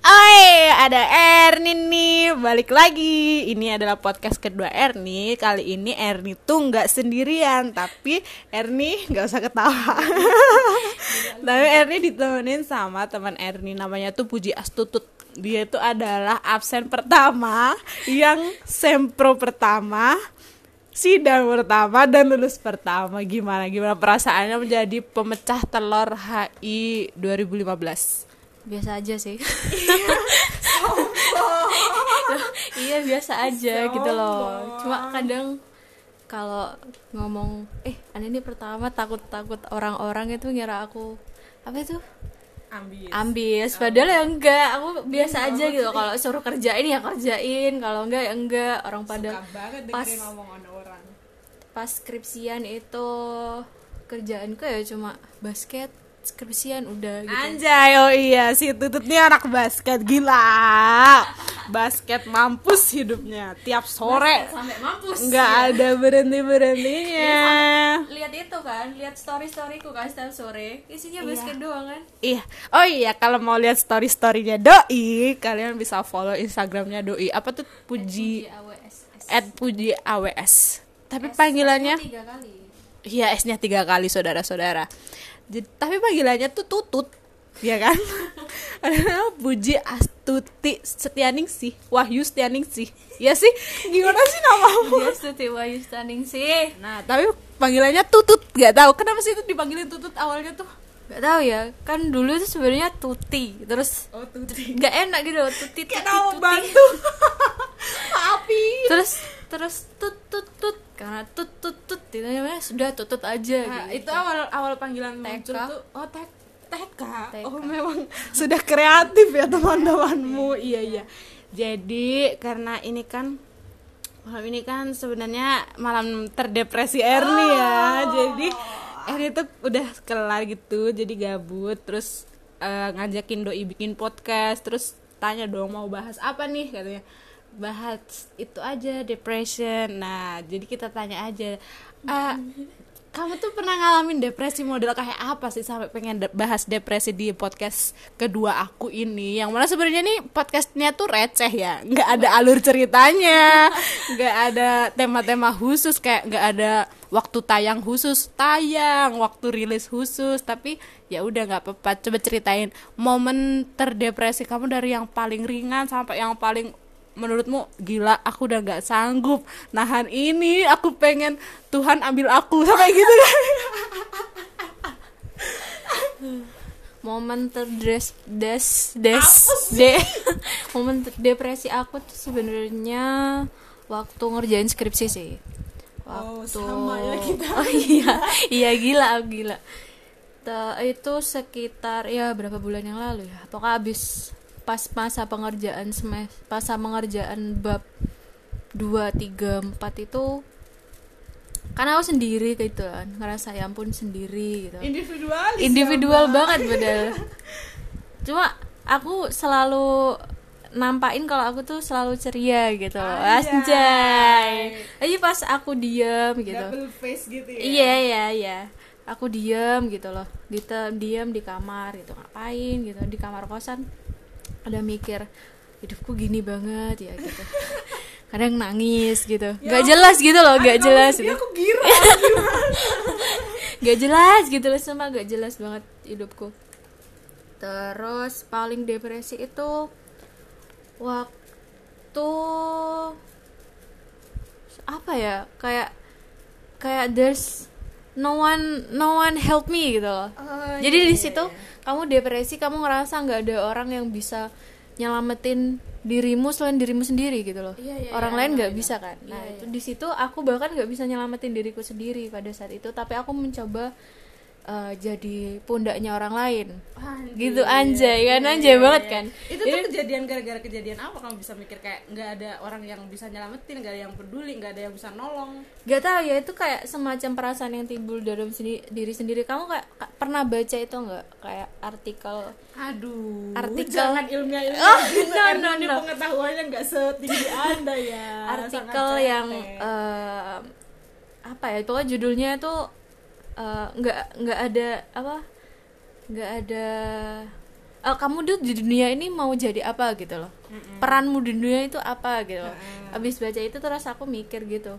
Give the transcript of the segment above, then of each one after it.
Oi, ada Erni nih, balik lagi. Ini adalah podcast kedua Erni. Kali ini Erni tuh nggak sendirian, tapi Erni nggak usah ketawa. tapi Erni ditemenin sama teman Erni, namanya tuh Puji Astutut. Dia itu adalah absen pertama, yang sempro pertama, sidang pertama dan lulus pertama. Gimana gimana perasaannya menjadi pemecah telur HI 2015? Biasa aja sih. Iya. Biasa aja gitu loh. cuma kadang kalau ngomong eh aneh ini pertama takut takut orang-orang itu ngira aku apa itu? Ambis. ambis. Padahal ya enggak. Aku biasa aja gitu. kalau suruh kerjain ya kerjain. Kalau enggak ya enggak. Orang pada pas orang. pas skripsian itu kerjaanku ya cuma basket skripsian udah gitu. Anjay, oh iya si Tutut nih anak basket gila. Basket mampus hidupnya tiap sore. sampai mampus. Nggak ada berhenti berhentinya. lihat itu kan lihat story storyku kan setiap sore. Isinya basket doang kan? Iya, oh iya kalau mau lihat story storynya Doi, kalian bisa follow Instagramnya Doi. Apa tuh? Puji AWS at Puji AWS. Tapi panggilannya? tiga kali Iya S-nya tiga kali saudara-saudara. Jadi, tapi panggilannya tuh tutut, ya kan? Ada Puji Astuti Setianing sih, Wahyu Setianing sih, ya sih? Gimana sih namamu? dia Suti Wahyu Standing sih Nah, tapi panggilannya tutut, gak tahu kenapa sih itu dipanggilin tutut awalnya tuh? Gak tahu ya kan dulu itu sebenarnya Tuti terus Oh tuti. nggak enak gitu Tuti Tuti nama Tuti bantu. Maafin. terus terus tut tut tut karena tut tut tut itu namanya sudah tutut aja Nah, gitu. itu awal awal panggilan TK. muncul tuh oh tek TK. TK. Oh memang sudah kreatif ya teman-temanmu. Iya iya. Jadi karena ini kan malam ini kan sebenarnya malam terdepresi Erni ya. Jadi Erni tuh udah kelar gitu, jadi gabut terus eh, ngajakin doi bikin podcast terus tanya dong mau bahas apa nih katanya bahas itu aja depression. Nah jadi kita tanya aja "Ah, kamu tuh pernah ngalamin depresi model kayak apa sih sampai pengen de- bahas depresi di podcast kedua aku ini? Yang mana sebenarnya nih podcastnya tuh receh ya nggak ada alur ceritanya nggak ada tema-tema khusus kayak nggak ada waktu tayang khusus tayang waktu rilis khusus. Tapi ya udah nggak apa-apa. Coba ceritain momen terdepresi kamu dari yang paling ringan sampai yang paling menurutmu gila aku udah nggak sanggup nahan ini. Aku pengen Tuhan ambil aku. Sampai gitu kan? Momen terdes des des de momen depresi aku tuh sebenarnya waktu ngerjain skripsi sih. Oh, waktu sama ya kita. oh iya. Iya gila aku gila itu sekitar ya berapa bulan yang lalu ya? Pokoknya habis pas masa pengerjaan semes masa pengerjaan bab 2, 3, 4 itu karena aku sendiri gitu kan ngerasa ya ampun sendiri gitu. Individualis individual banget padahal cuma aku selalu nampain kalau aku tuh selalu ceria gitu loh. Anjay. aja pas aku diam gitu. Double face gitu ya? Iya iya iya. Aku diam gitu loh. Di diam di kamar gitu. Ngapain gitu? Di kamar kosan ada mikir hidupku gini banget ya gitu. Kadang nangis gitu. Nggak jelas gitu loh nggak jelas. gitu aku gira gak jelas gitu loh sama gak jelas banget hidupku. Terus paling depresi itu waktu apa ya kayak kayak there's no one no one help me gitu loh. Oh, jadi iya, di iya, situ iya. Kamu depresi kamu ngerasa nggak ada orang yang bisa nyelamatin dirimu selain dirimu sendiri gitu loh Iya, iya, orang iya, lain nggak I know. bisa kan nah Iya, itu iya. di situ aku bahkan nggak bisa nyelamatin diriku sendiri pada saat itu tapi aku mencoba eh, jadi pundaknya orang lain. Anjir. gitu anjay kan? Iya, anjay iya, banget iya. kan? Itu tuh kejadian gara-gara kejadian apa? Kamu bisa mikir kayak nggak ada orang yang bisa nyelamatin nggak ada yang peduli nggak ada yang bisa nolong. Gak tahu ya itu kayak semacam perasaan yang timbul dalam sendiri, diri sendiri. Kamu kayak ka- pernah baca itu nggak? Kayak artikel. Aduh Artikel- jangan ilmiah ilmiah Oh, gitu. no, no, ini no. pengetahuannya nggak setinggi anda ya. Artikel yang eh, apa ya pokoknya judulnya itu eh, nggak nggak ada apa nggak ada eh, kamu tuh di dunia ini mau jadi apa gitu loh. Peranmu di dunia itu apa gitu loh. Abis baca itu terus aku mikir gitu.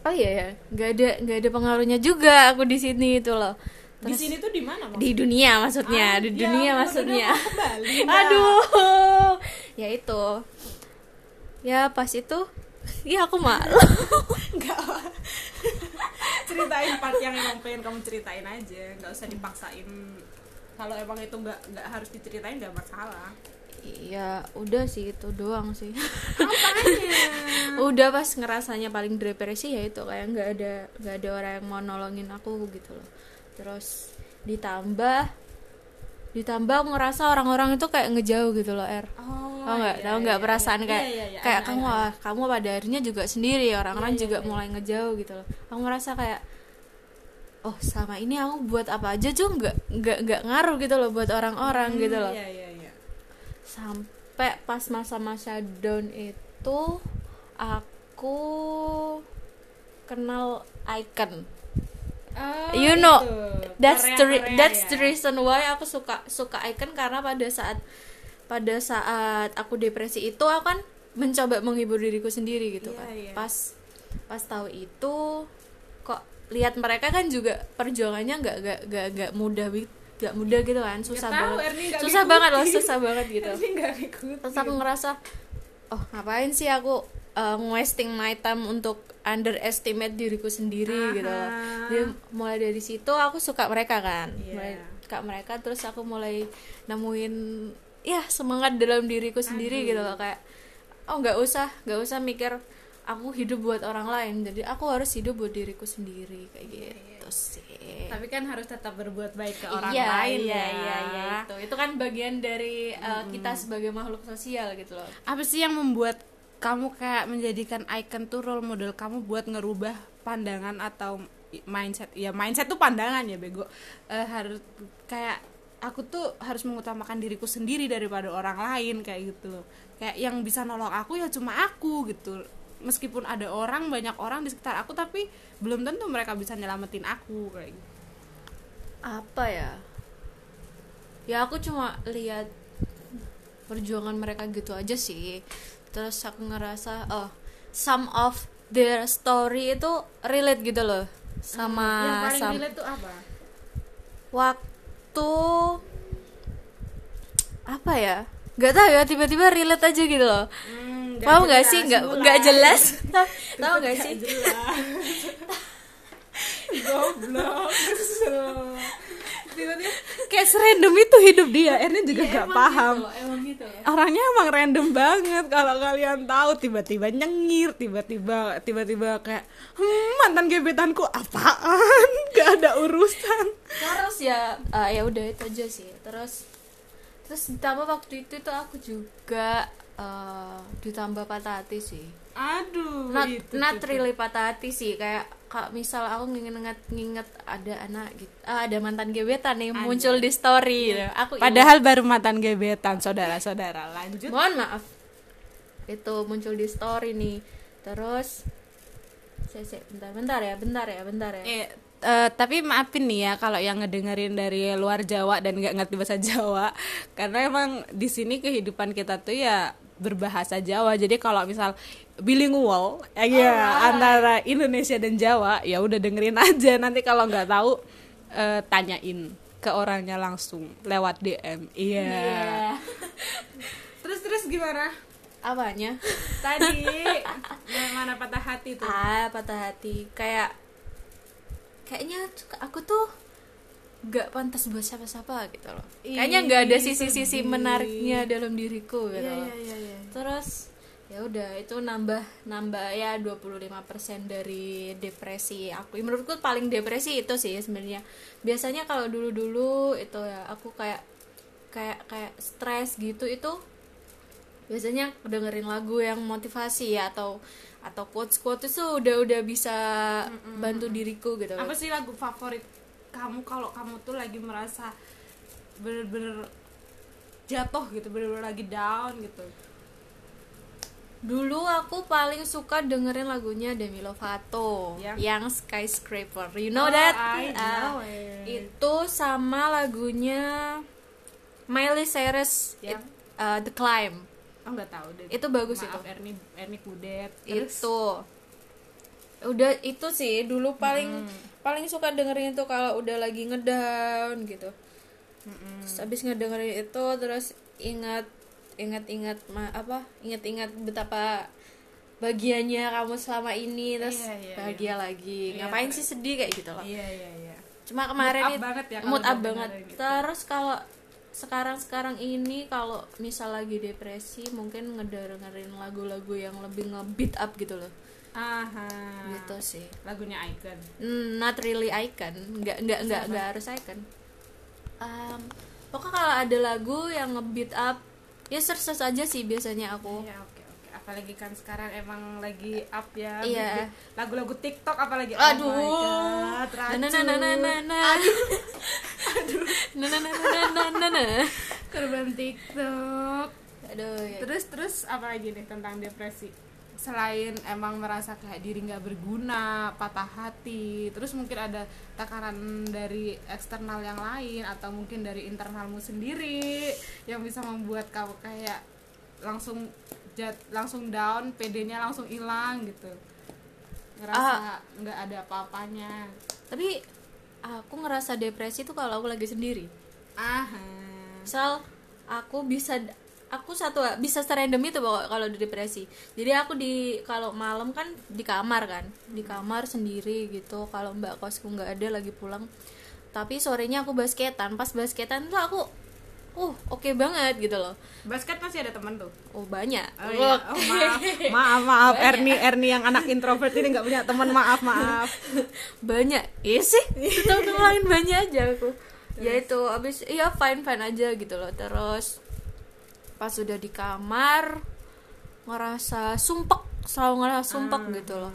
Oh iya ya nggak ada nggak ada pengaruhnya juga aku di sini itu loh. Di sini tuh di mana di dunia maksudnya Ah, di ya, dunia maksudnya. Bali, aduh. Ya itu. Ya pas itu ya aku malu. Enggak ceritain part yang emang pengen kamu ceritain aja nggak usah dipaksain kalau emang itu nggak nggak harus diceritain nggak masalah Iya, udah sih itu doang sih. apanya udah pas ngerasanya paling depresi ya itu kayak nggak ada nggak ada orang yang mau nolongin aku gitu loh. Terus ditambah ditambah aku ngerasa orang-orang itu kayak ngejauh gitu loh, Er. oh Tahu nggak? iya, iya, nggak iya. perasaan Iya, kayak iya, iya. kayak kamu ah, kamu pada akhirnya juga sendiri, orang-orang juga mulai ngejauh gitu loh. Aku ngerasa kayak oh sama ini aku buat apa aja tuh nggak nggak nggak ngaruh gitu loh buat orang-orang Hmm, gitu loh iya iya iya sampai pas masa-masa down itu aku kenal icon Oh, You know, itu. that's the that's ya. the reason why aku suka suka icon karena pada saat pada saat aku depresi itu aku kan mencoba menghibur diriku sendiri gitu Iya, kan. iya. pas pas tahu itu kok lihat mereka kan juga perjuangannya nggak nggak nggak nggak mudah nggak mudah gitu kan. Susah tahu, banget. Susah banget loh susah banget gitu. Terus aku ngerasa oh ngapain sih aku uh, wasting my time untuk underestimate diriku sendiri Aha. gitu loh. Jadi mulai dari situ aku suka mereka kan. Iya. mulai suka mereka terus aku mulai nemuin ya semangat dalam diriku sendiri Aduh. gitu loh kayak oh nggak usah nggak usah mikir aku hidup buat orang lain jadi aku harus hidup buat diriku sendiri kayak gitu sih. Tapi kan harus tetap berbuat baik ke orang iya, lain iya, ya. iya, iya, itu. Itu kan bagian dari uh, kita sebagai makhluk sosial gitu loh. Apa sih yang membuat kamu kayak menjadikan icon tuh role model kamu buat ngerubah pandangan atau mindset? Ya mindset tuh pandangan ya bego. Eh, harus kayak aku tuh harus mengutamakan diriku sendiri daripada orang lain kayak gitu loh. Kayak yang bisa nolong aku ya cuma aku gitu. Meskipun ada orang banyak orang di sekitar aku tapi belum tentu mereka bisa nyelamatin aku kayak gitu. Apa ya? Ya aku cuma lihat perjuangan mereka gitu aja sih. Terus aku ngerasa oh some of their story itu relate gitu loh sama yang paling relate tuh apa? Waktu apa ya? Nggak tahu ya tiba-tiba relate aja gitu loh. Hmm, paham nggak sih? Nggak nggak jelas? Tahu nggak sih? goblok tiba-tiba kayak serandom itu hidup dia Ernie juga Iya, nggak emang paham. gitu, emang gitu. Ya orangnya emang random banget kalau kalian tahu tiba-tiba nyengir tiba-tiba tiba-tiba kayak hmm, mantan gebetanku apaan? Gak ada urusan. Terus ya eh, ya udah itu aja sih. Terus terus ditambah waktu itu tuh aku juga eh, ditambah patah hati sih. Aduh not itu not tuh. really patah hati sih kayak kak misal aku nginget nginget ada anak gitu ah, ada mantan gebetan nih Ada. muncul di story. Gitu. aku ingat. padahal baru mantan gebetan saudara-saudara. Lanjut. Mohon maaf. Itu muncul di story nih. Terus saya saya bentar bentar ya bentar ya bentar ya. Eh, eh, tapi maafin nih ya kalau yang ngedengerin dari luar Jawa dan nggak ngerti bahasa Jawa. Karena emang di sini kehidupan kita tuh ya berbahasa Jawa. Jadi kalau misal bilingual ya antara Indonesia dan Jawa ya udah dengerin aja. Nanti kalau nggak tahu eh, tanyain ke orangnya langsung lewat DM iya. Iya. terus terus gimana? Apanya? Tadi mana patah hati tuh? Ah patah hati. Kayak kayaknya aku tuh gak pantas buat siapa-siapa gitu loh Ih, kayaknya nggak ada sisi-sisi sedih. menariknya dalam diriku gitu Iya, loh. iya, iya, iya. terus ya udah itu nambah nambah ya 25% dari depresi aku menurutku paling depresi itu sih sebenarnya biasanya kalau dulu-dulu itu ya aku kayak kayak kayak stres gitu itu biasanya dengerin lagu yang motivasi ya atau atau quotes quotes itu udah udah bisa bantu diriku gitu apa sih lagu favorit kamu kalau kamu tuh lagi merasa bener-bener jatuh gitu bener-bener lagi down gitu Dulu aku paling suka dengerin lagunya Demi Lovato Yang? yang Skyscraper. You know Oh, that? I Ah, know it. itu sama lagunya Miley Cyrus Yang? it- uh, The Climb oh nggak tahu deh itu bagus Maaf, itu Erni Erni Kudet terus itu udah itu sih dulu paling paling suka dengerin itu kalau udah lagi ngedown gitu. Terus abis ngedengerin itu terus ingat ingat-ingat ma- apa ingat-ingat betapa bahagianya kamu selama ini terus Iya, iya, bahagia lagi. Iya, ngapain sih sedih kayak gitu loh. Iya iya iya. Cuma kemarin Mood up banget ya mood up banget. gitu. terus kalau sekarang sekarang ini kalau misal lagi depresi mungkin ngedengerin lagu-lagu yang lebih ngebeat up gitu loh aha. Gitu sih. Lagunya Icon. Hmm, not really icon. Nggak nggak nggak nggak harus icon. Um, pokoknya kalau ada lagu yang ngebeat up ya search search aja sih biasanya aku. Iya oke oke. Apalagi kan sekarang emang lagi up ya Iya. lagu-lagu TikTok apalagi. Aduh. oh my God, na na na na na na aduh. Na na na na na na na korban TikTok. Aduh ya. terus terus apa lagi nih tentang depresi selain emang merasa kayak diri nggak berguna patah hati terus mungkin ada tekanan dari eksternal yang lain atau mungkin dari internalmu sendiri yang bisa membuat kamu kayak langsung jat langsung down PD-nya langsung hilang gitu. Ngerasa nggak ada apa-apanya. Tapi aku ngerasa depresi tuh kalau aku lagi sendiri. Ah misal aku bisa aku satu bisa serandom itu pokok kalau di depresi. Jadi aku di kalau malam kan di kamar kan. Di kamar sendiri gitu. Kalau mbak kosku nggak ada lagi pulang. Tapi sorenya aku basketan. Pas basketan tuh aku uh oke banget gitu loh. Basket masih ada teman tuh? Oh banyak. Oh, iya. Oh, maaf, maaf, maaf. Erni, Erni yang anak introvert ini nggak punya teman. Maaf, maaf. banyak. Iya sih. Tetap lain banyak aja aku. Ya itu abis iya fine fine aja gitu loh. Terus pas sudah di kamar ngerasa sumpek selalu ngerasa sumpek gitu loh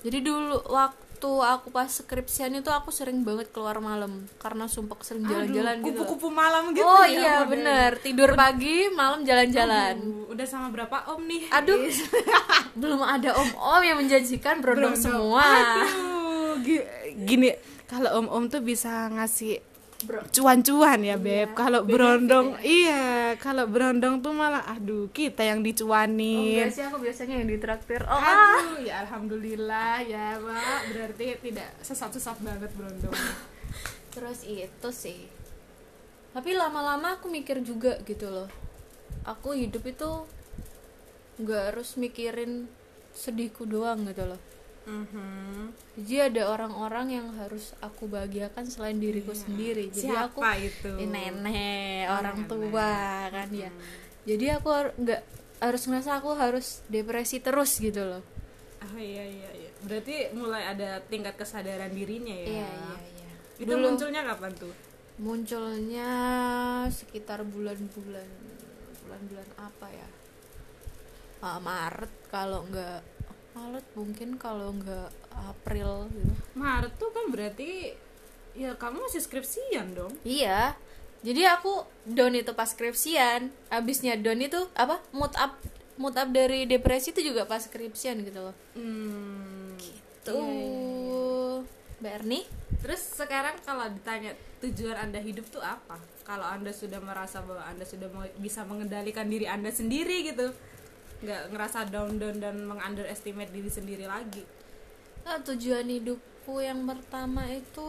jadi dulu waktu aku pas skripsian itu aku sering banget keluar malam karena sumpek sering jalan-jalan gitu. Kupu-kupu malam gitu oh ya. iya modelnya. bener tidur pagi malam jalan-jalan udah sama berapa om nih? aduh belum ada om-om yang menjanjikan berondong semua Aduh, gi- gini kalau om-om tuh bisa ngasih cuan-cuan ya beb. Kalau berondong, iya. Kalau berondong tuh malah, aduh kita yang dicuanin. Enggak sih aku biasanya yang ditraktir oh ah. Aduh, ya alhamdulillah ya, Pak. Berarti tidak sesat-sesat banget berondong. terus itu sih tapi lama-lama aku mikir juga gitu loh aku hidup itu nggak harus mikirin sedihku doang gitu loh Mhm. jadi ada orang-orang yang harus aku bahagiakan selain diriku sendiri jadi Siapa aku itu? Eh, nenek Oh, orang nenek. tua kan ya jadi aku nggak harus ngerasa aku harus depresi terus gitu loh Oh iya iya iya. Berarti mulai ada tingkat kesadaran dirinya ya. iya iya iya Itu munculnya kapan tuh? munculnya sekitar bulan-bulan bulan-bulan apa ya Ah, Maret kalau nggak Maret mungkin kalau nggak April gitu Maret tuh kan berarti ya kamu masih skripsian dong. iya jadi aku down itu pas skripsian abisnya down itu apa mood up mood up dari depresi itu juga pas skripsian gitu loh Hmm. tuh Mbak Erni Terus sekarang kalau ditanya tujuan Anda hidup tuh apa? Kalau Anda sudah merasa bahwa Anda sudah mau- bisa mengendalikan diri Anda sendiri gitu. Nggak ngerasa down down dan mengunderestimate diri sendiri lagi. Ah, tujuan hidupku yang pertama itu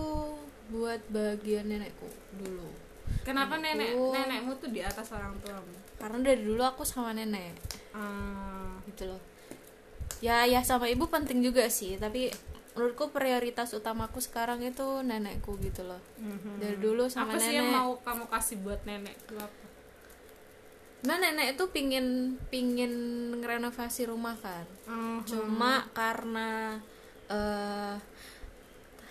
buat bagian nenekku dulu Kenapa nenek Nenekku. nenekmu tuh di atas orang tuamu? karena dari dulu aku sama nenek Ah, gitu loh ya ya sama ibu penting juga sih tapi menurutku prioritas utamaku sekarang itu nenekku gitu loh mhm. dari dulu sama apa sih nenek yang mau kamu kasih buat nenek itu apa? Nah nenek itu pingin pingin ngerenovasi rumah kan Mhm. cuma karena eh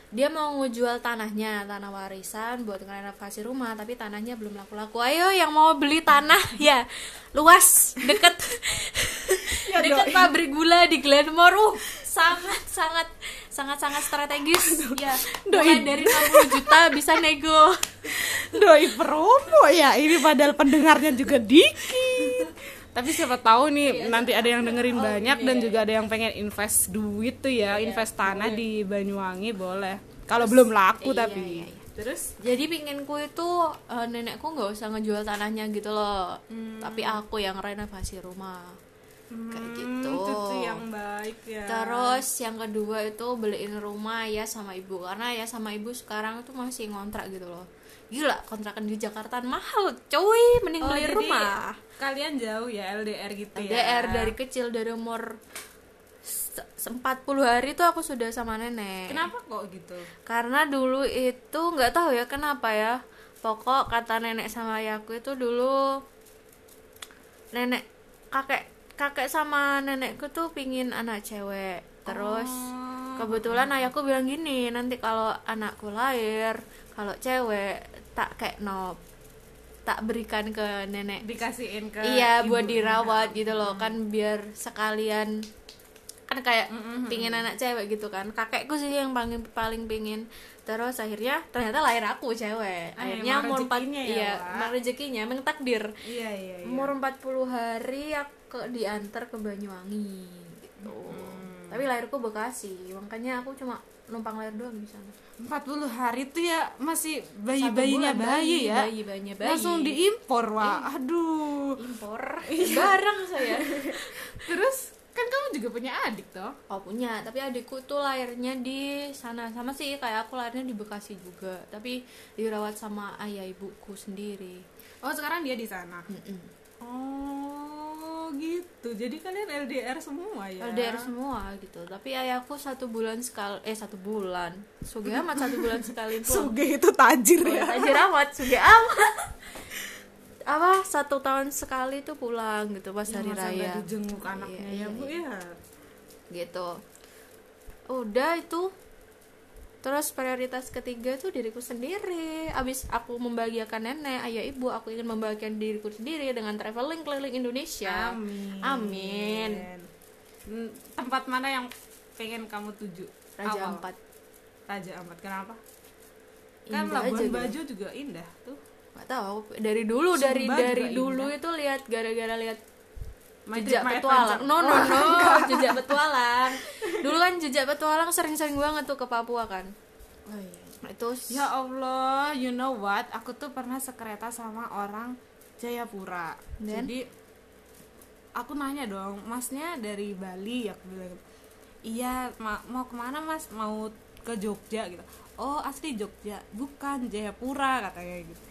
dia mau ngejual tanahnya tanah warisan buat ngerenovasi rumah tapi tanahnya belum laku-laku. Ayo yang mau beli tanah ya luas deket. Ya, deket doi. pabrik gula di Glenmore. Uh, sangat sangat sangat sangat strategis. Ya mulai Doi. dari 60 juta bisa nego. Doi promo ya ini padahal pendengarnya juga dikit tapi siapa tahu nih nanti ada yang dengerin banyak dan juga ada yang pengen invest duit tuh ya invest tanah di Banyuwangi boleh. Kalau belum laku Iya, tapi. iya, iya. terus? Jadi pinginku itu eh, nenekku nggak usah ngejual tanahnya gitu loh. Tapi aku yang renovasi rumah. Kayak hmm, gitu. itu tuh yang baik ya. Terus yang kedua itu beliin rumah ya sama ibu. Karena ya sama ibu sekarang tuh masih ngontrak gitu loh. Gila kontrakan di Jakarta mahal cuy. Mending Oh, beli jadi rumah kalian jauh ya LDR gitu ya. LDR dari kecil dari umur se- se- 40 hari tuh aku sudah sama nenek. Kenapa kok gitu? Karena dulu itu nggak tahu ya kenapa ya pokok kata nenek sama ayahku itu dulu nenek kakek kakek sama nenekku tuh pingin anak cewek. Terus Oh. kebetulan ayahku bilang gini nanti kalau anakku lahir kalau cewek tak kayak no tak berikan ke nenek. Dikasihin ke iya buat ibunya. dirawat gitu loh kan biar sekalian kan kayak pingin anak cewek gitu kan. Kakekku sih yang paling paling pingin. Terus akhirnya ternyata lahir aku cewek. Ah, akhirnya umur empat ya, iya emang rezekinya emang takdir. Iya iya, iya. umur 40 hari aku diantar ke Banyuwangi gitu. Tapi lahirku Bekasi makanya aku cuma numpang lahir doang di sana. 40 hari tuh ya masih bayi-bayinya bayi, ya? bayi bayinya bayi. Langsung diimpor wah aduh. Impor. Barang saya. Terus kan kamu juga punya adik toh? Oh punya, tapi adikku tuh lahirnya di sana. Sama sih kayak aku lahirnya di Bekasi juga, tapi dirawat sama ayah ibuku sendiri. oh sekarang dia di sana? Mm-mm. oh gitu jadi kalian LDR semua ya LDR semua gitu, tapi ayahku satu bulan sekali, eh satu bulan, suge amat satu bulan sekali pulang. Suge itu tajir Oh, ya Tajir amat, suge amat. Apa satu tahun sekali tuh pulang gitu pas hari Masa raya. dijenguk anaknya Iya, ya iya, bu iya. ya gitu udah itu terus prioritas ketiga tuh diriku sendiri. Abis aku membahagiakan nenek ayah ibu aku ingin membahagiakan diriku sendiri dengan traveling keliling Indonesia. Amin. Amin. Hmm, tempat mana yang pengen kamu tuju? Raja Awal. Ampat. Raja Ampat kenapa? Kan Indah Labuan gitu. Bajo juga indah tuh. Nggak tahu aku dari dulu Sumba dari dari indah. dulu itu lihat gara-gara lihat My jejak My petualang no no Oh, no jejak petualang dulu kan jejak petualang sering-sering banget tuh ke Papua kan oh, iya. itu Ya Allah, you know what? Aku tuh pernah sekereta sama orang Jayapura. Dan? Jadi aku nanya dong, masnya dari Bali? Aku bilang, iya. ma- mau ke mana mas? Mau ke Jogja gitu. Oh asli Jogja, bukan Jayapura katanya gitu.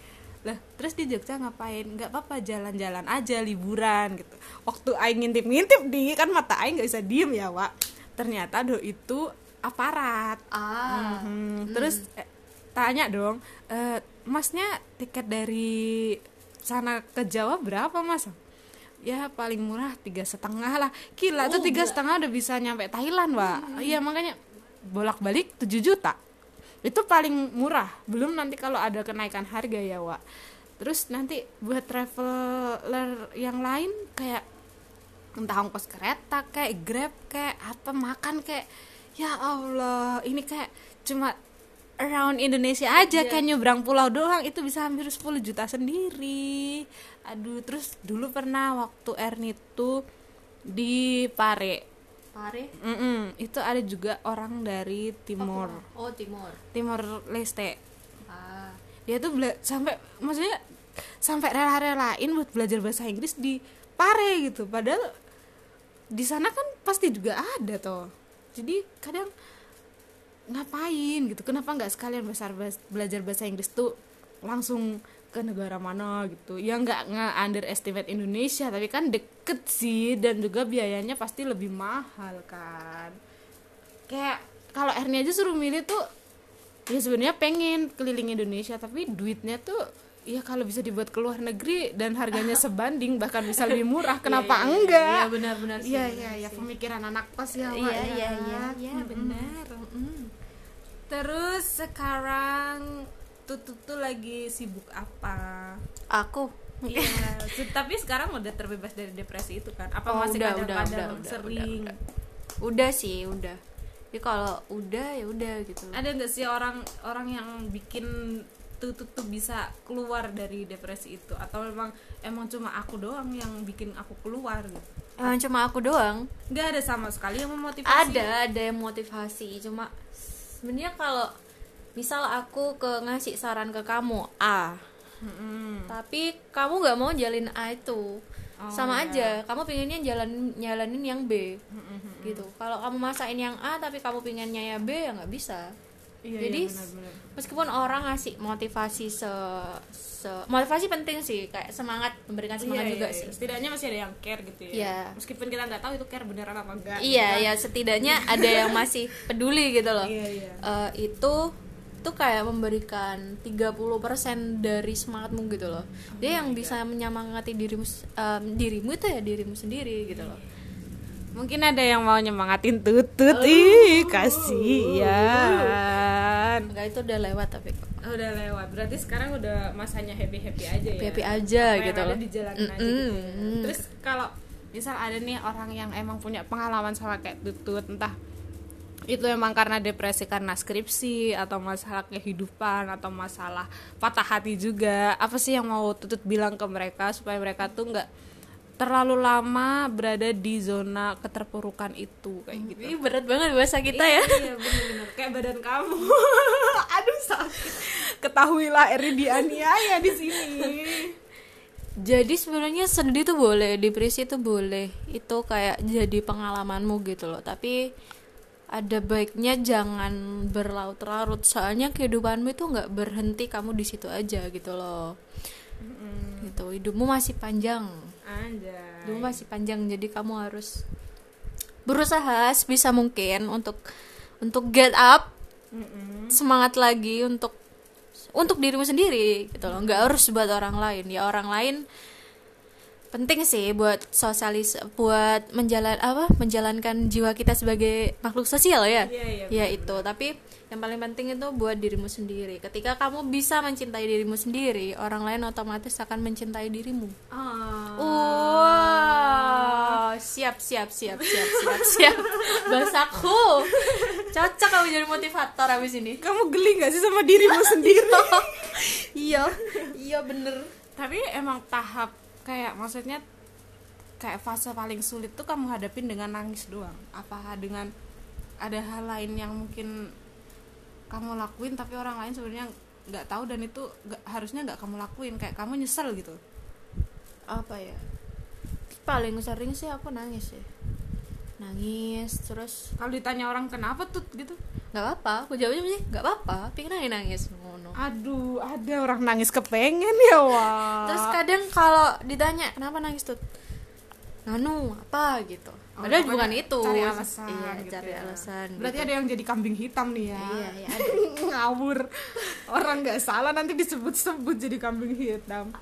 Lah terus di Jogja ngapain? Nggak apa-apa jalan-jalan aja liburan gitu. Waktu Aing ngintip-ngintip di kan mata Aing nggak bisa diem ya Wak. Ternyata do itu aparat. ah Mhm. Terus eh, tanya dong, eh, masnya tiket dari sana ke Jawa berapa mas? Ya paling murah tiga setengah lah. Gila tuh Oh, tiga gila. setengah udah bisa nyampe Thailand, Wak. Iya makanya bolak balik 7 juta. Itu paling murah. Belum nanti kalau ada kenaikan harga ya, Wak. Terus nanti buat traveler yang lain kayak entah ongkos kereta kayak grab kayak apa makan kayak ya Allah ini kayak cuma around Indonesia aja Iya. kayak nyebrang pulau doang itu bisa hampir 10 juta sendiri aduh terus dulu pernah waktu Erni tuh di Pare Pare Mm-mm, itu ada juga orang dari Timor oh Timur. Timor Leste. Ah. Dia tuh bela- sampai maksudnya sampai rela-relain buat belajar bahasa Inggris di Pare gitu. Padahal di sana kan pasti juga ada toh. Jadi kadang ngapain gitu? Kenapa nggak sekalian besar belajar bahasa Inggris tuh langsung ke negara mana gitu ya nggak nggak underestimate Indonesia tapi kan deket sih dan juga biayanya pasti lebih mahal kan kayak kalau Ernie aja suruh milih tuh ya sebenarnya pengen keliling Indonesia tapi duitnya tuh ya kalau bisa dibuat ke luar negeri dan harganya sebanding bahkan bisa lebih murah kenapa Iya, iya, enggak iya benar-benar sih iya iya iya sih. pemikiran anak kos ya iya ya. iya iya iya Mm-mm. benar Mm. terus sekarang tutu tuh lagi sibuk apa aku Iya, tapi sekarang udah terbebas dari depresi itu kan? Apa Oh, masih udah, udah, kadang-kadang udah, udah, sering? udah, udah sih udah jadi kalau udah ya udah gitu Ada nggak sih orang orang yang bikin tutu tuh bisa keluar dari depresi itu? Atau memang emang cuma aku doang yang bikin aku keluar gitu? emang cuma aku doang Nggak ada sama sekali yang memotivasi. ada ada yang motivasi cuma sebenarnya kalau misal aku ke ngasih saran ke kamu A. Mm-mm. tapi kamu nggak mau jalin A itu. Oh, sama iya. aja kamu pinginnya jalan jalanin yang B. Gitu. Kalau kamu masain yang A tapi kamu pinginnya ya B ya nggak bisa. Iya, jadi iya, meskipun orang ngasih motivasi se, se- motivasi penting sih kayak semangat memberikan semangat Iya, juga iya, iya. sih setidaknya masih ada yang care gitu ya. Iya. meskipun kita nggak tahu itu care beneran apa enggak iya ya setidaknya ada yang masih peduli gitu loh. Iya iya. Eh, itu tuh kayak memberikan 30% dari semangatmu gitu loh. Dia yang bisa menyemangati dirimu em, dirimu itu ya dirimu sendiri gitu loh. mungkin ada yang mau nyemangatin tutut ih kasihan Enggak itu udah lewat tapi kok. Oh, udah lewat berarti sekarang udah masanya happy happy aja ya Happy aja Apa gitu loh. dijalanin aja gitu terus kalau misal ada nih orang yang emang punya pengalaman sama kayak tutut entah itu emang karena depresi karena skripsi atau masalah kehidupan atau masalah patah hati juga apa sih yang mau tutut bilang ke mereka supaya mereka tuh nggak terlalu lama berada di zona keterpurukan itu kayak gitu Ih, berat banget bahasa kita ya. Iya bener-bener kayak badan kamu. Aduh sakit. Ketahuilah Eri dianiaya di sini. Jadi sebenarnya sedih tuh boleh, depresi tuh boleh. Itu kayak jadi pengalamanmu gitu loh. Tapi ada baiknya jangan berlarut-larut. Soalnya kehidupanmu itu nggak berhenti kamu di situ aja gitu loh. Gitu. Hidupmu masih panjang. Anjay. Hidupmu masih panjang. Jadi kamu harus berusaha sebisa mungkin untuk untuk get up, Mm-mm. semangat lagi untuk untuk dirimu sendiri gitu loh nggak harus buat orang lain ya orang lain penting sih buat sosialis buat menjalan apa menjalankan jiwa kita sebagai makhluk sosial ya. Iya, iya, ya itu. tapi yang paling penting itu buat dirimu sendiri. Ketika kamu bisa mencintai dirimu sendiri orang lain otomatis akan mencintai dirimu. Ah. Wow, siap siap siap siap siap siap. Bahasaku cocok kamu jadi motivator abis ini. Kamu geli gak sih sama dirimu sendiri? iya. Iya bener. Tapi emang tahap kayak maksudnya kayak fase paling sulit tuh kamu hadapin dengan nangis doang. Apa dengan ada hal lain yang mungkin kamu lakuin tapi orang lain sebenarnya nggak tahu dan itu nggak- harusnya nggak kamu lakuin. Kayak kamu nyesel gitu. apa ya? Paling sering sih aku nangis ya nangis terus Kalau ditanya orang kenapa tuh gitu, nggak apa aku jawabnya sih? Nggak apa pengen nangis nangis aduh ada orang nangis kepengen ya wah. terus kadang kalau ditanya kenapa nangis tuh nganu apa gitu Oh, padahal pokoknya bukan itu cari alasan iya gitu cari ya. alasan Berarti gitu. ada yang jadi kambing hitam nih ya. iya iya ada Ngawur. Orang nggak salah nanti disebut-sebut jadi kambing hitam.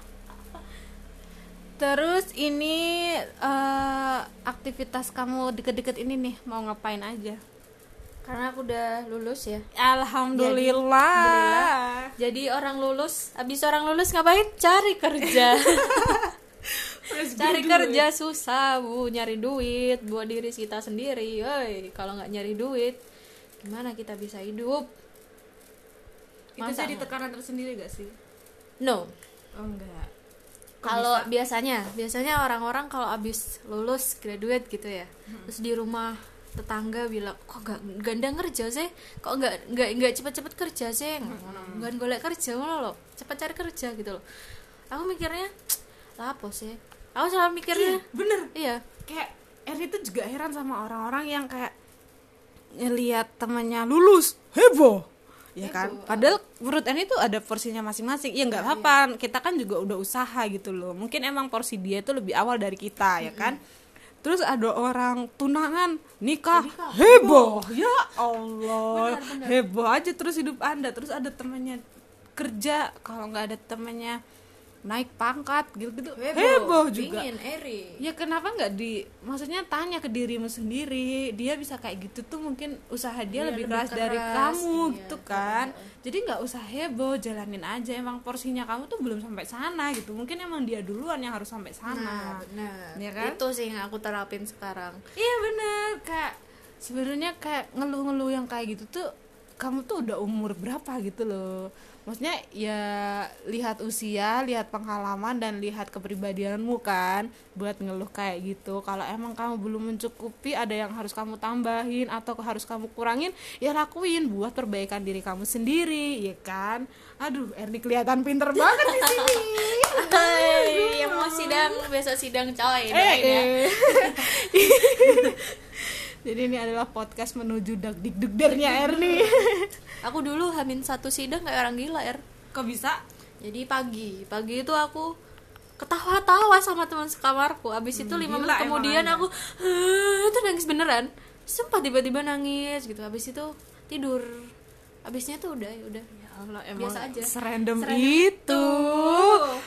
Terus ini eh, aktivitas kamu deket-deket ini nih mau ngapain aja? Karena aku udah lulus ya Alhamdulillah. jadi orang lulus habis orang lulus ngapain cari kerja cari kerja susah bu nyari duit buat diri kita sendiri woi kalau nggak nyari duit gimana kita bisa hidup Itu Masa jadi nggak? tekanan tersendiri gak sih? no Oh enggak. Kalau biasanya biasanya orang-orang kalau abis lulus graduate gitu ya Hmm. terus di rumah tetangga bilang kok gak ganda kerja sih? Kok nggak nggak nggak cepet-cepet kerja sih? Hmm. nggak golek kerja ngono loh cepet cari kerja gitu loh. Aku mikirnya lah apa sih? Aku selalu mikirnya bener. iya. Kayak Eri itu juga heran sama orang-orang yang kayak ngelihat temannya lulus. Heboh. Ya kan? Padahal menurut Eri itu ada porsinya masing-masing. Ya nggak apa-apa. Kita kan juga udah usaha gitu loh. Mungkin emang porsi dia itu lebih awal dari kita ya kan terus ada orang tunangan nikah, heboh. Ya Allah. Heboh aja terus hidup anda. Terus ada temannya kerja. Kalau nggak ada temannya naik pangkat gitu-gitu. Heboh, juga. Pingin, eri. Ya kenapa nggak di maksudnya tanya ke dirimu sendiri. Dia bisa kayak gitu tuh mungkin usaha dia Dia lebih, lebih keras, dari keras, kamu iya, gitu kan. jadi nggak usah heboh jalanin aja. Emang porsinya kamu tuh belum sampai sana gitu. Mungkin emang dia duluan yang harus sampai sana. Benar. Ya kan? itu sih yang aku terapin sekarang. Iya bener kayak sebenarnya kayak ngeluh-ngeluh yang kayak gitu tuh kamu tuh udah umur berapa gitu loh. Maksudnya ya lihat usia lihat pengalaman dan lihat kepribadianmu kan buat ngeluh kayak gitu. Kalau emang kamu belum mencukupi ada yang harus kamu tambahin atau harus kamu kurangin ya lakuin. Buat perbaikan diri kamu sendiri ya kan? Aduh Erni kelihatan pinter banget di sini. Hai, yang mau sidang besok sidang coy. Eh, ya. eh. jadi ini adalah podcast menuju dak dik dukdernya Erni Aku dulu hamin satu sidang kayak orang gila er. kok bisa Jadi pagi, pagi itu aku ketawa-tawa sama teman sekamarku. Abis itu lima gila menit kemudian aku "Hah," itu nangis beneran. Sempat tiba-tiba nangis gitu. Abis itu tidur. Abisnya tuh udah ya udah. Ya Allah emang Biasa aja. serandom Serandom itu. itu.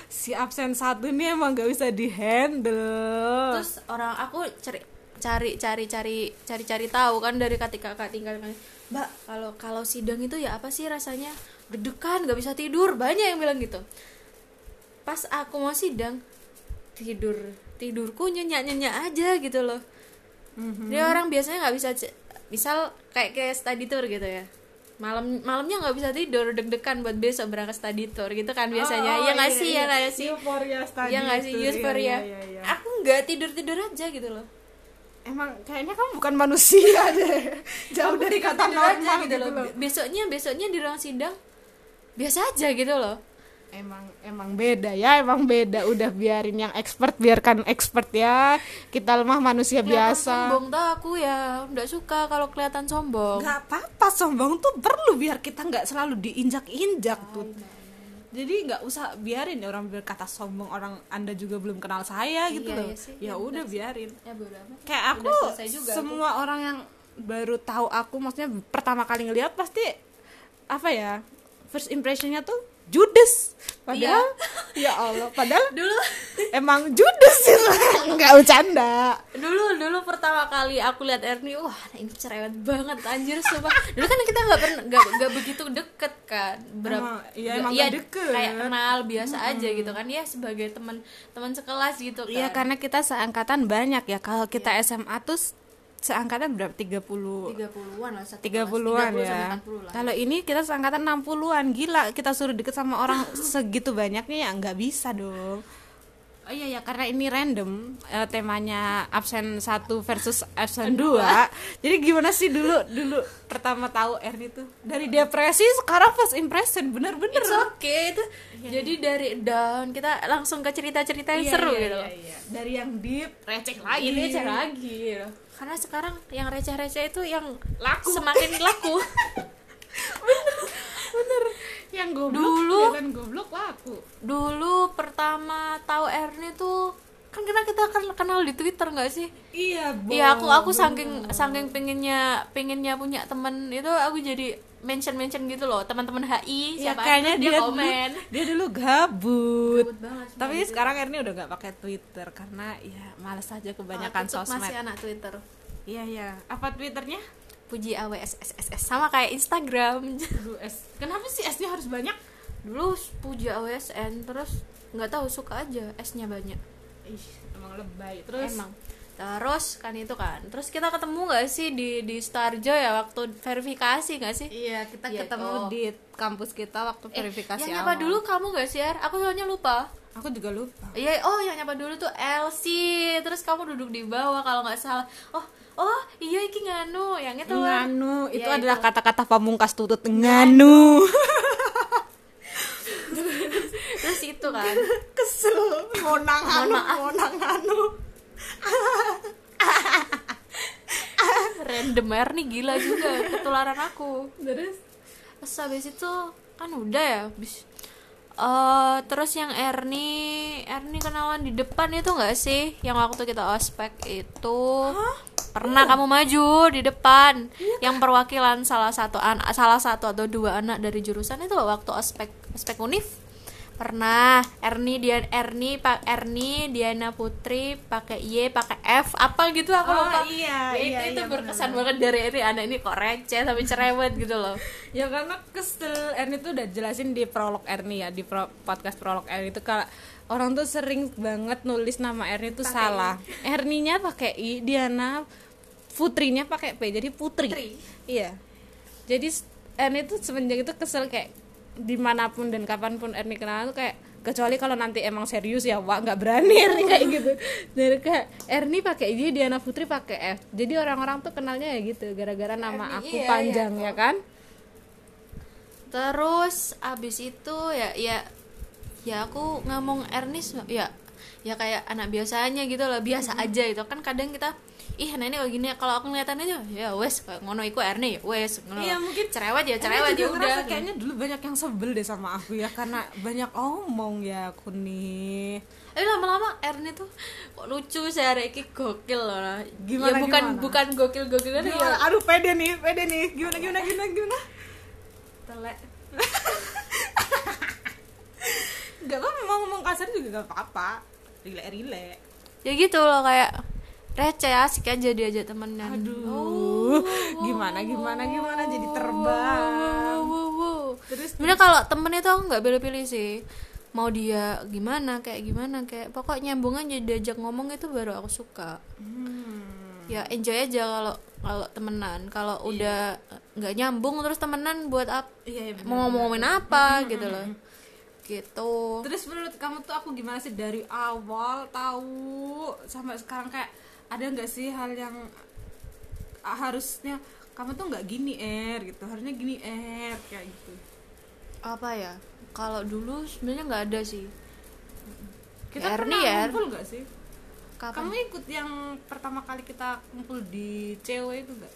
Si absen satu nih emang gak bisa dihandle. Terus orang aku cari cari cari cari cari cari tahu kan dari ketika kakak tinggal kan. Mbak kalau kalau sidang itu ya apa sih rasanya? Deg-degan nggak bisa tidur banyak yang bilang gitu. Pas aku mau sidang tidur tidurku nyenyak nyenyak aja gitu loh. Mhm. dia orang biasanya nggak bisa misal kayak kayak study tour gitu ya. Malam malamnya nggak bisa tidur deg-degan buat besok berangkat study tour gitu kan biasanya. Oh, ya nggak iya, sih iya. ya nggak sih? Study ya nggak sih iya, iya, iya. aku nggak tidur tidur aja gitu loh Emang kayaknya kamu bukan manusia deh. Jauh Aku dari kata normal gitu loh besoknya besoknya di ruang sidang biasa aja gitu loh Emang emang beda ya, emang beda. Udah biarin yang expert biarkan expert ya. Kita lemah manusia Kelihatan biasa. sombong tuh aku ya nggak suka kalau kelihatan sombong Gak apa-apa sombong tuh perlu biar kita nggak selalu diinjak-injak tuh. Jadi nggak usah biarin orang berkata sombong orang anda juga belum kenal saya gitu Iya, loh. iya sih. ya udah biarin. ya Kayak aku juga semua orang yang baru tahu aku maksudnya pertama kali ngeliat pasti apa ya first impressionnya tuh judes. Padahal ya Allah, padahal dulu emang judes sih nggak bercanda. dulu dulu pertama kali aku lihat Erni wah ini cerewet banget anjir sumpah dulu kan kita nggak pernah nggak begitu deket kan Emang- iya, emang ya, deket. kayak kenal biasa aja gitu kan ya sebagai teman teman sekelas gitu kan Iya karena kita seangkatan banyak ya. Kalau kita SMA tuh seangkatan berapa? 30 30-an lah satu 30-an kelas, 30 ya. sampai 40 lah. Kalau ini kita seangkatan 60-an. Gila, kita suruh deket sama orang segitu banyaknya ya nggak bisa dong. Oh iya ya karena ini random eh, temanya absen 1 versus absen 2. Jadi gimana sih dulu dulu pertama tahu Erni tuh dari depresi sekarang first impression bener-bener. It's okay itu jadi dari down kita langsung ke cerita-cerita yang Iya, seru iya, gitu iya, iya. Dari yang deep receh lagi. ini aja lagi gitu. karena sekarang yang receh-receh itu yang Laku. semakin laku bener yang goblok Dulu- ya kan goblok laku. dulu pertama tahu Erni tuh kan karena kita kan kenal di Twitter nggak sih? Iya Iya aku aku saking saking pengennya pengennya punya temen itu aku jadi mention mention gitu loh teman-teman HI ya siapa kayaknya aja dia, dia dulu, komen. dia dulu gabut, Gabut banget tapi sekarang Erni udah nggak pakai Twitter karena ya males aja kebanyakan tuh sosmed masih anak Twitter. Iya iya. Apa Twitternya puji AWSSSS sama kayak Instagram. Aduh, S. Kenapa sih S-nya harus banyak? Dulu puji AWSN terus nggak tahu suka aja S-nya banyak. Ih, emang lebay. Terus? Emang. Terus kan itu kan. Terus kita ketemu nggak sih di di Starjo ya waktu verifikasi nggak sih? Iya kita Iya, ketemu toh. di kampus kita waktu Eh, verifikasi yang nyapa awal. dulu kamu nggak sih aku soalnya lupa. Aku juga lupa. Iya, oh yang nyapa dulu tuh Elsie, terus kamu duduk di bawah kalau nggak salah. Oh, oh iya iki nganu, yang itu nganu itu Iya, adalah kata-kata pamungkas tutut nganu. Terus itu kan. kesel. Mohon maaf. mau nanganu Random air nih gila juga ketularan aku. terus? Terus habis itu kan udah ya, habis. Eh, terus yang Erni, Erni kenalan di depan itu nggak sih? Yang waktu kita ospek itu pernah kamu maju di depan, yang perwakilan salah satu anak, salah satu atau dua anak dari jurusan itu waktu ospek ospek unif pernah. Erni dia Erni Pak Erni Diana Putri pakai Y pakai F apa gitu aku Oh, lupa. iya, Ya, iya, itu, itu iya, berkesan banget dari Erni anak ini kok receh tapi cerewet gitu loh. Ya karena kesel Erni tuh udah jelasin di prolog Erni ya di pro- podcast prolog Erni itu kalau orang tuh sering banget nulis nama Erni tuh salah. Erninya pakai I Diana Putrinya pakai P jadi Putri, Putri. iya jadi Erni tuh semenjak itu kesel kayak di mana pun dan kapan pun Erni kenal tuh kayak kecuali kalau nanti emang serius ya wah nggak berani Erni kayak gitu dari kayak Erni pakai dia Diana Putri pakai F jadi orang-orang tuh kenalnya ya gitu gara-gara nama Erni, aku iya, panjang iya. ya kan terus abis itu ya ya ya aku ngomong Ernest ya ya kayak anak biasanya gitu loh biasa aja itu kan kadang kita ih nah ini kayak gini. Kalau aku ngeliatin aja ya wes ngono iku Ernie ya wes. Ngono. Iya, mungkin cerewet ya cerewet juga ya udah. kayaknya dulu banyak yang sebel deh sama aku ya karena banyak omong ya aku nih. Tapi lama-lama Ernie tuh kok lucu saya iki gokil loh. Nah. Gimana, ya bukan gimana? bukan gokil gokil ya. Gimana? aduh pede nih pede nih. Gimana gimana gimana gimana? Telek. Nggak apa mau ngomong kasar juga gak apa-apa rilek rilek ya gitu loh kayak receh asik aja diajak temenan aduh gimana gimana gimana jadi terbang Wow, wow, wow. terus Sebenarnya kalau temen itu aku nggak pilih-pilih sih. Mau dia gimana, kayak gimana, kayak pokoknya nyambung aja diajak ngomong itu baru aku suka. hmm, Ya enjoy aja kalau kalau temenan. Kalau udah nggak nyambung terus temenan buat apa? iya, iya bener, Mau ngomongin apa gitu loh. Gitu. terus menurut kamu tuh aku gimana sih dari awal tahu sampai sekarang kayak ada nggak sih hal yang harusnya kamu tuh nggak gini er gitu harusnya gini er kayak gitu Apa ya? Kalau dulu sebenarnya nggak ada sih. kita Erni pernah ya? ngumpul nggak sih Kapan? kamu ikut yang pertama kali kita kumpul di cewek itu nggak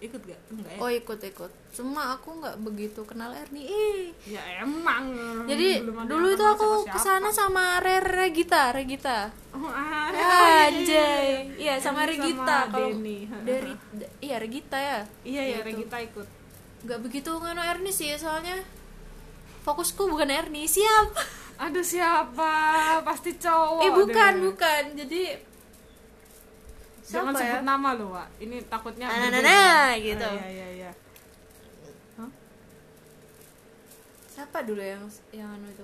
ikut gak enggak ya Oh ikut ikut. Cuma aku nggak begitu kenal Erni. Ih. ya emang Jadi dulu itu aku siapa-siapa. ke sana sama Re Regita, Regita. oh, ah, Anjay. Iya sama Erni Regita sama kalau Denny. dari iya Regita ya. iya ya Gitu. Regita ikut Gak begitu ngano Erni sih soalnya fokusku bukan Erni siap. aduh siapa pasti cowok eh bukan deh. bukan. Jadi jangan siapa sebut ya? nama lo Wak. ini takutnya Nah, nah, berbeda. nah, gitu. Ah, iya iya iya Siapa dulu yang yang anu itu?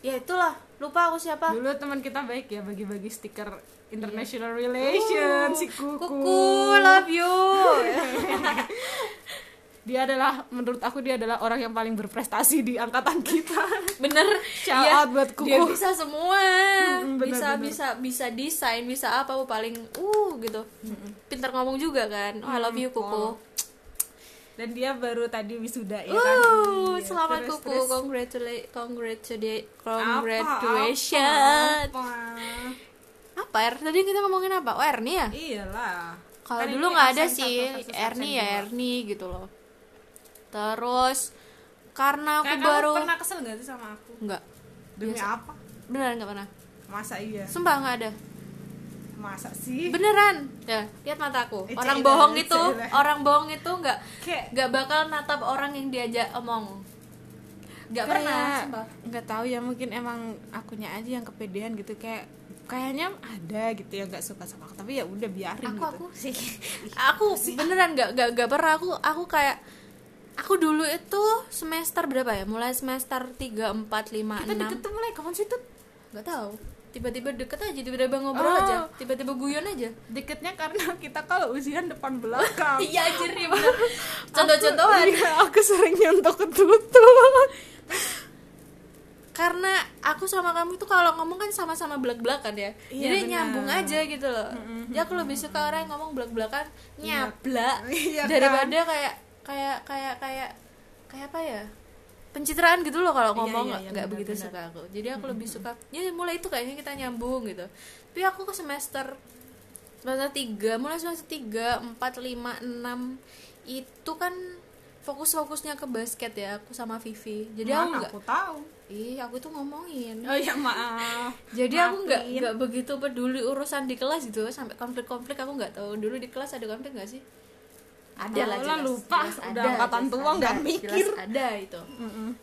Ya itulah, lupa aku siapa. dulu teman kita baik ya bagi-bagi stiker international relation si kuku. Kuku, love you. dia adalah menurut aku dia adalah orang yang paling berprestasi di angkatan kita. Bener. Shout Iya, out buat Kuku. dia bisa semua. Mm, bener, bisa bener. bisa bisa desain bisa apa paling uh gitu. Pintar ngomong juga kan. Oh, I love you kuku. Oh. dan dia baru tadi wisuda ya kan uh Iya, selamat terus- kuku. terus. Congratulate congratulate apa, congratulations. Apa, apa? apa? Er tadi kita ngomongin apa? Oh Ernie ya? Iyalah. Kalau Kan dulu nggak ada sih. Ernie ya. Ernie gitu loh terus karena aku Kayak baru kamu pernah kesel gak sih sama aku? Nggak. Demi Biasa. apa? Beneran nggak pernah. Masa iya? Sumpah nggak ada. Masa sih? Beneran. Ya lihat mataku Eh, orang bohong itu orang bohong itu nggak nggak bakal natap orang yang diajak omong. Nggak pernah nggak tahu ya mungkin emang akunya aja yang kepedean gitu. Kayak kayaknya ada gitu ya nggak suka sama aku. Tapi ya udah biarin aku gitu. aku sih. Aku beneran nggak nggak nggak pernah. Aku aku kayak aku dulu itu semester berapa ya? Mulai semester tiga empat lima kita enam. deket tuh mulai kapan sih tuh nggak tahu. Tiba-tiba deket aja tiba-tiba ngobrol Oh. aja tiba-tiba guyon aja. Deketnya karena kita kalau ujian depan belakang. Iya nih bener. Contoh-contohan. Iya, aku sering nyontok ke tutut karena aku sama kamu itu kalau ngomong kan sama-sama belak-belakan ya. Iya, jadi benar. nyambung aja gitu loh. Jadi aku lebih suka orang yang ngomong belak-belakan nyablak Iya, kan? daripada kayak kayak kayak kayak kayak apa ya? Pencitraan gitu loh kalau Iya, ngomong iya, nggak iya, nggak benar, begitu benar. suka aku. Jadi aku lebih suka ya mulai itu kayaknya kita nyambung gitu. Tapi aku ke semester semester tiga mulai semester tiga empat lima enam itu kan fokus-fokusnya ke basket ya aku sama Vivi. Jadi aku Mana nggak aku tahu. Ih aku tuh ngomongin. Oh ya maaf. Jadi aku nggak Maafin. nggak begitu peduli urusan di kelas gitu. Sampai konflik-konflik aku nggak tahu dulu di kelas ada konflik nggak sih ada lah Lah, jelas, lupa. jelas Udah angkatan tua, nggak ada, mikir. jelas ada itu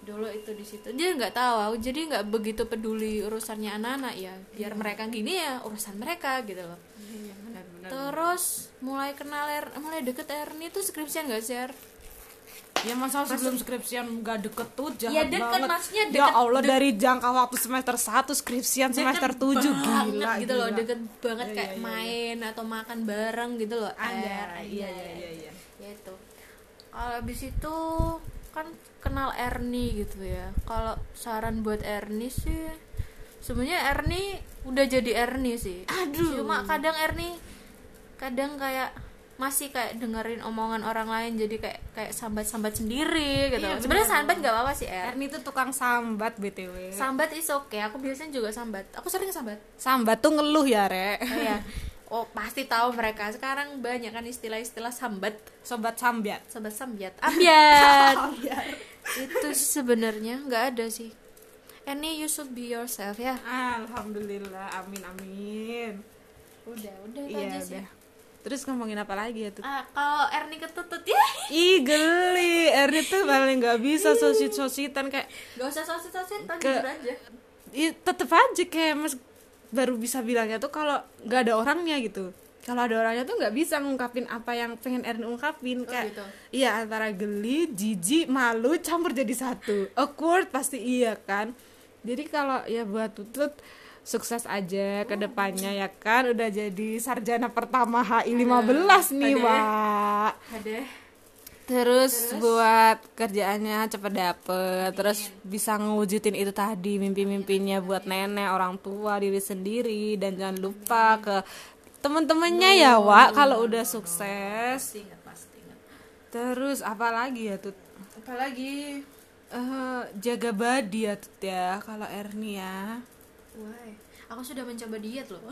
dulu itu di situ dia nggak tahu aku jadi nggak begitu peduli urusannya anak-anak ya biar mereka gini ya urusan mereka gitu loh benar-benar terus mulai kenal Er- mulai deket Erni itu skripsian gak sih Er? Ya masa sebelum skripsian nggak deket tuh jahat Ya, deket, banget. maksudnya ya deket- Allah dari jangka waktu semester 1 skripsian semester 7 Deket gila banget gitu loh gila. deket banget Iya, kayak iya, iya, main atau makan bareng gitu loh Ada, iya iya iya iya ya itu kalau abis itu kan kenal Ernie gitu ya. Kalau saran buat Ernie sih sebenarnya Ernie udah jadi Ernie sih. Aduh. cuma kadang Ernie kadang kayak masih kayak dengerin omongan orang lain jadi kayak kayak sambat-sambat sendiri gitu. Iya, sebenarnya sambat nggak apa-apa sih Er. Erni tuh tukang sambat btw sambat is oke aku biasanya juga sambat. Aku sering sambat. Sambat tuh ngeluh ya re. Oh ya oh pasti tahu mereka. Sekarang banyak kan istilah-istilah sambat. Sobat sambat sobat sambiat. Ambiat. Itu sebenarnya nggak ada sih. Ernie you should be yourself ya. Alhamdulillah. Amin amin. Udah udah itu iya aja sih. udah terus ngomongin apa lagi ya tuh? Ah, kalau Ernie ketutut ya. Ih geli. Erni tuh paling nggak bisa sosit sositan kayak gak usah sosit sosit Ke- jujur aja. Ih, tetep aja kayak mas baru bisa bilangnya tuh kalau nggak ada orangnya gitu. Kalau ada orangnya tuh nggak bisa ngungkapin apa yang pengen Erni ungkapin kayak gitu. iya antara geli jijik malu campur jadi satu. Awkward pasti iya kan? Jadi kalau ya buat tutut sukses aja ke depannya ya kan? Udah jadi sarjana pertama HI 15 nih Aduh. Wak. Ada. Terus, buat kerjaannya cepet dapet Terus bisa ngewujudin itu tadi Mimpi-mimpinya buat nenek, orang tua, diri sendiri. Dan jangan lupa ke temen-temennya ya Wak Kalau udah sukses. Pasti ingat pasti ingat. Terus apa lagi ya Tut? apalagi Eh, jaga body ya Tut ya Kalau Erni ya? Aku sudah mencoba diet loh.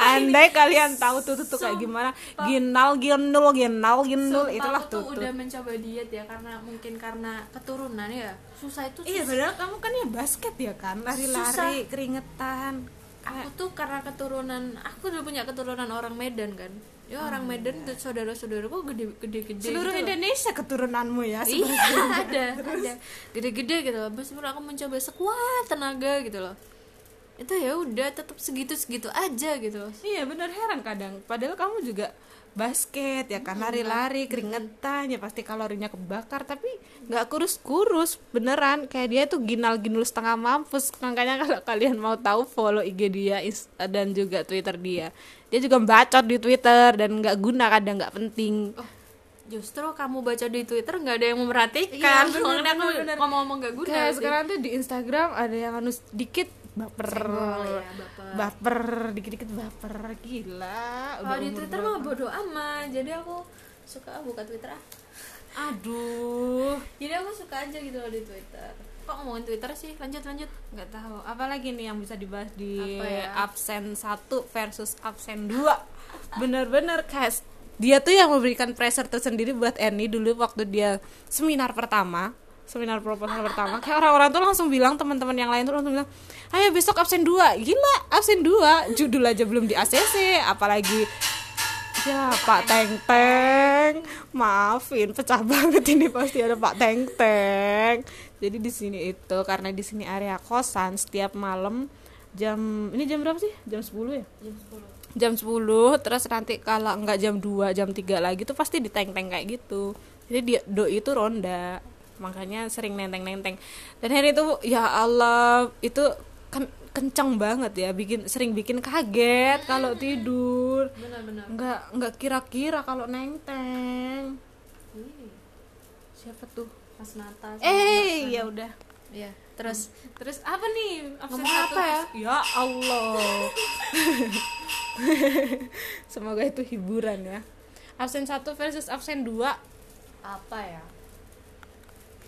Andai kalian tahu Tutut tuh kayak gimana. Ginal, ginul, ginal, ginul Sumpah, Itulah tuh Tutut udah mencoba diet ya karena mungkin karena keturunan ya. Susah itu Iya padahal kamu kan ya basket ya kan Lari-lari, keringetan. Aku tuh karena keturunan aku udah punya keturunan orang Medan kan. Ya orang Medan tuh saudara-saudaraku gede-gede Seluruh gitu loh. Indonesia keturunanmu ya iya ada ada. Gede-gede gitu loh. Aku mencoba sekuat tenaga gitu loh itu ya udah tetap segitu segitu aja gitu Iya benar heran kadang. Padahal kamu juga basket ya kan Lari-lari keringetan ya pasti kalorinya kebakar Tapi nggak kurus-kurus Beneran. Kayak dia tuh ginal-ginul setengah mampus. Makanya kalau kalian mau tahu follow IG dia dan juga Twitter dia. Dia juga bacot di Twitter dan nggak guna kadang nggak penting. Oh justru kamu baca di Twitter nggak ada yang memperhatikan. Iya, bener, aku bener, bener. ngomong-ngomong nggak guna Kayak sekarang tuh di Instagram ada yang anu dikit baper. Senggol ya, baper. baper dikit-dikit baper. Gila kalau di Twitter mah bodo amat. Jadi aku suka buka Twitter ah. Aduh. Jadi aku suka aja gitu loh di Twitter. Kok ngomongin Twitter sih? Lanjut lanjut. Nggak tahu. Apalagi nih yang bisa dibahas di Apa ya? absen 1 versus absen 2 bener-bener kayak dia tuh yang memberikan pressure tersendiri buat Annie dulu waktu dia seminar pertama seminar proposal pertama. Kayak orang-orang tuh langsung bilang teman-teman yang lain tuh langsung bilang ayo besok absen 2 gila absen 2 judul aja belum di ACC apalagi ya Pak Teng Teng. Maafin pecah banget ini pasti ada Pak Teng Teng. Jadi di sini itu karena di sini area kosan setiap malam jam ini jam berapa sih? Jam 10 ya? Jam 10 jam 10 terus nanti kalau nggak jam 2 jam 3 lagi tuh pasti diteng-teng kayak gitu. Jadi dia doi itu ronda makanya sering nenteng-nenteng. Dan hari itu ya Allah itu kan kencang banget ya bikin sering bikin kaget kalau tidur. Benar-benar nggak nggak kira-kira kalau nenteng. Wih, siapa tuh? pas Natal sama eh ya udah. Iya, terus terus apa nih? Absen Ngomong apa ya? ya Allah. Semoga itu hiburan ya. Absen satu versus absen dua. Apa ya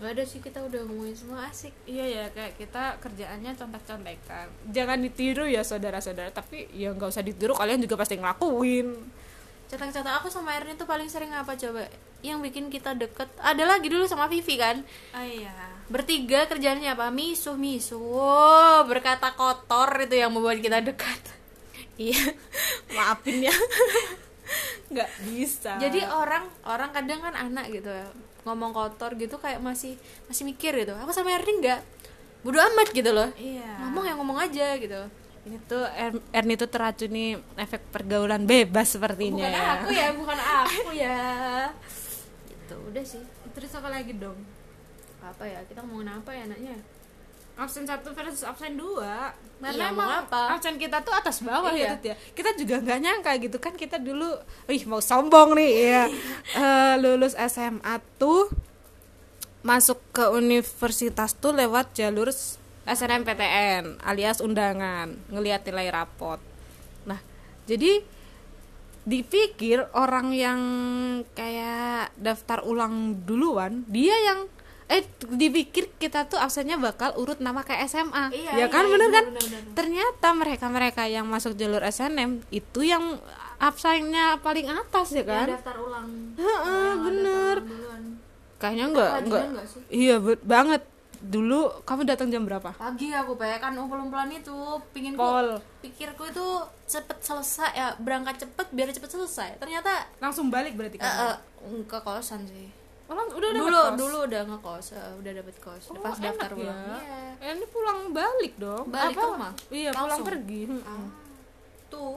Gak ada sih kita udah ngomongin semua asik. Iya ya kayak kita kerjaannya contek-contekan. Jangan ditiru ya saudara-saudara tapi ya nggak usah ditiru kalian juga pasti ngelakuin. Cetak-cetak aku sama Erin itu paling sering apa coba? Yang bikin kita deket. Ada lagi dulu sama Vivi kan? Oh iya. Bertiga kerjaannya apa? Misuh Wow, berkata kotor itu yang membuat kita dekat. Iya maafin ya. Nggak bisa. Jadi orang orang kadang kan anak gitu ya Ngomong kotor gitu kayak masih masih mikir gitu. Aku sama Erin enggak Bodo amat gitu loh. Iya. Ngomong yang ngomong aja gitu. Ini tuh Er- Erni tuh teracuni efek pergaulan bebas sepertinya. Bukan ya aku ya, bukan aku ya. Gitu, udah sih. Terus apa lagi dong Apa ya, kita ngomongin apa ya anaknya absen satu versus absen dua karena Iya, mau emang apa? absen kita tuh atas bawah Iya. ya ya kita juga nggak nyangka gitu kan kita dulu ih mau sombong nih ya Eh, lulus SMA tuh masuk ke universitas tuh lewat jalur SNMPTN alias undangan ngelihat nilai rapot nah jadi dipikir orang yang kayak daftar ulang duluan dia yang eh dipikir kita tuh absennya bakal urut nama kayak SMA Iya, ya kan iya, bener iya, kan? bener, bener. ternyata mereka mereka yang masuk jalur SNM itu yang absennya paling atas ya kan? Yang daftar ulang. Heeh, Yang bener. kayaknya enggak enggak nggak. sih? iya banget. Dulu kamu datang jam berapa? Pagi aku pe kan umpulan itu pingin Pol. pikirku itu cepet selesai ya berangkat cepet biar cepet selesai. Ternyata langsung balik berarti eh, kamu? Eh, ke kosan sih Lang- udah dulu kos? dulu udah ngekos eh, udah dapet kos Oh, pas daftar ulang ya. Iya. Eh, ini pulang balik dong Balik Apa? ke rumah? iya pulang Langsung? pergi Mm-mm. Ah, tuh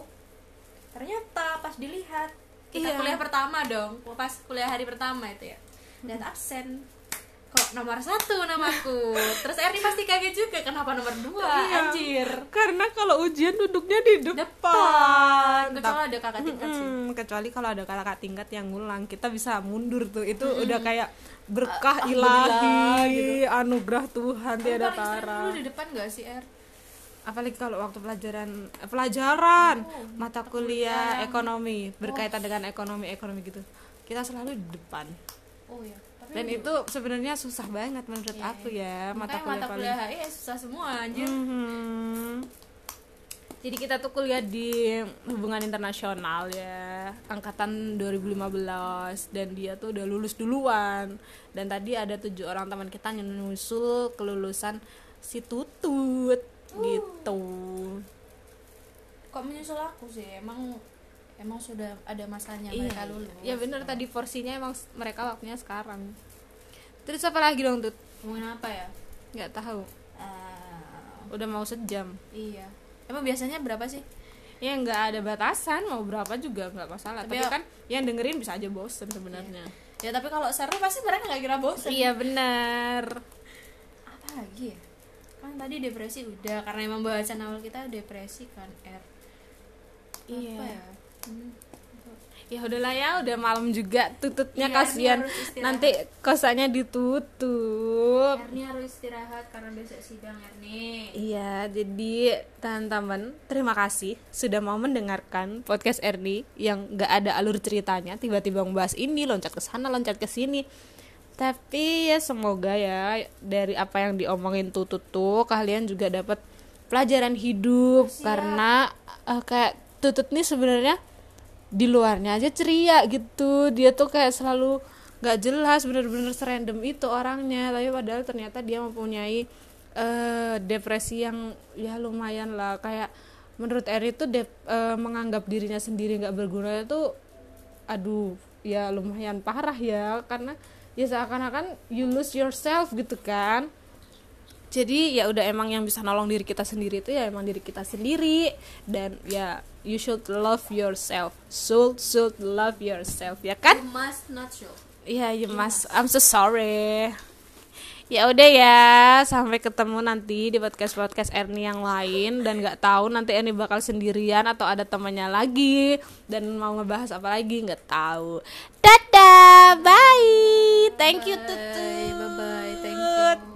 ternyata pas dilihat kita Iya. kuliah pertama dong pas kuliah hari pertama itu ya lihat absen kok nomor satu namaku? Terus Erni pasti kaget juga kenapa nomor dua? Iya. anjir. Karena kalau ujian duduknya di depan, depan. Kecuali ada kakak tingkat sih. Mm-mm, kecuali kalau ada kakak tingkat yang ngulang kita bisa mundur tuh. Itu udah kayak berkah Alhamdulillah, ilahi anugerah Tuhan Tapi tiada tara dulu di depan gak sih Er? apalagi kalau waktu pelajaran eh, pelajaran. Oh, mata kuliah kuliah. ekonomi berkaitan dengan ekonomi ekonomi gitu. Kita selalu di depan. Oh iya. Dan itu sebenarnya susah banget menurut Iya, aku ya makanya mata kuliah mata paling kuliah HI ya susah semua anjir. Mhm. Jadi kita tuh kuliah di hubungan internasional ya, angkatan 2015 dan dia tuh udah lulus duluan. Dan tadi ada tujuh orang teman kita yang nyusul kelulusan si Tutut gitu. Kok menyusul aku sih? Emang emang sudah ada masanya Iya, mereka lulus. ya bener tadi porsinya emang mereka waktunya sekarang. Terus apa lagi dong Tut? Ngomongin apa ya? Nggak tahu. Eh, Udah mau sejam. iya. Emang biasanya berapa sih? Ya nggak ada batasan mau berapa juga nggak masalah. Tapi Tapi, ya- kan yang dengerin bisa aja bosen sebenarnya. Ya tapi kalau seru pasti mereka nggak kira bosan. Iya benar. Apa lagi ya? Kan tadi depresi udah karena emang bahasan awal kita depresi kan R. Iya. Apa ya? Ya udahlah ya, udah malam juga tututnya Iya, kasihan. ini. Nanti kosannya ditutup. Erni harus istirahat karena besok sidang Erni. Iya, jadi teman-teman, terima kasih sudah mau mendengarkan podcast Erni yang gak ada alur ceritanya, tiba-tiba membahas ini, loncat ke sana, loncat ke sini. Tapi ya semoga ya dari apa yang diomongin tutut tuh kalian juga dapat pelajaran hidup Siap. karena eh, kayak tutut nih sebenarnya di luarnya aja ceria gitu. Dia tuh kayak selalu gak jelas bener-bener serandom itu orangnya, tapi padahal ternyata dia mempunyai eh depresi yang ya lumayan lah. Kayak menurut Eri tuh dep- eh, menganggap dirinya sendiri nggak berguna itu aduh ya lumayan parah ya. Karena ya seakan-akan you lose yourself gitu kan. Jadi ya udah emang yang bisa nolong diri kita sendiri itu ya emang diri kita sendiri. Dan ya you should love yourself should should love yourself ya kan You must not show. Iya, you must. I'm so sorry. Ya udah ya, sampai ketemu nanti di podcast podcast Erni yang lain dan nggak tahu nanti Erni bakal sendirian atau ada temannya lagi dan mau ngebahas apa lagi nggak tahu. Dadah, bye. Thank you Bye, Tutu. bye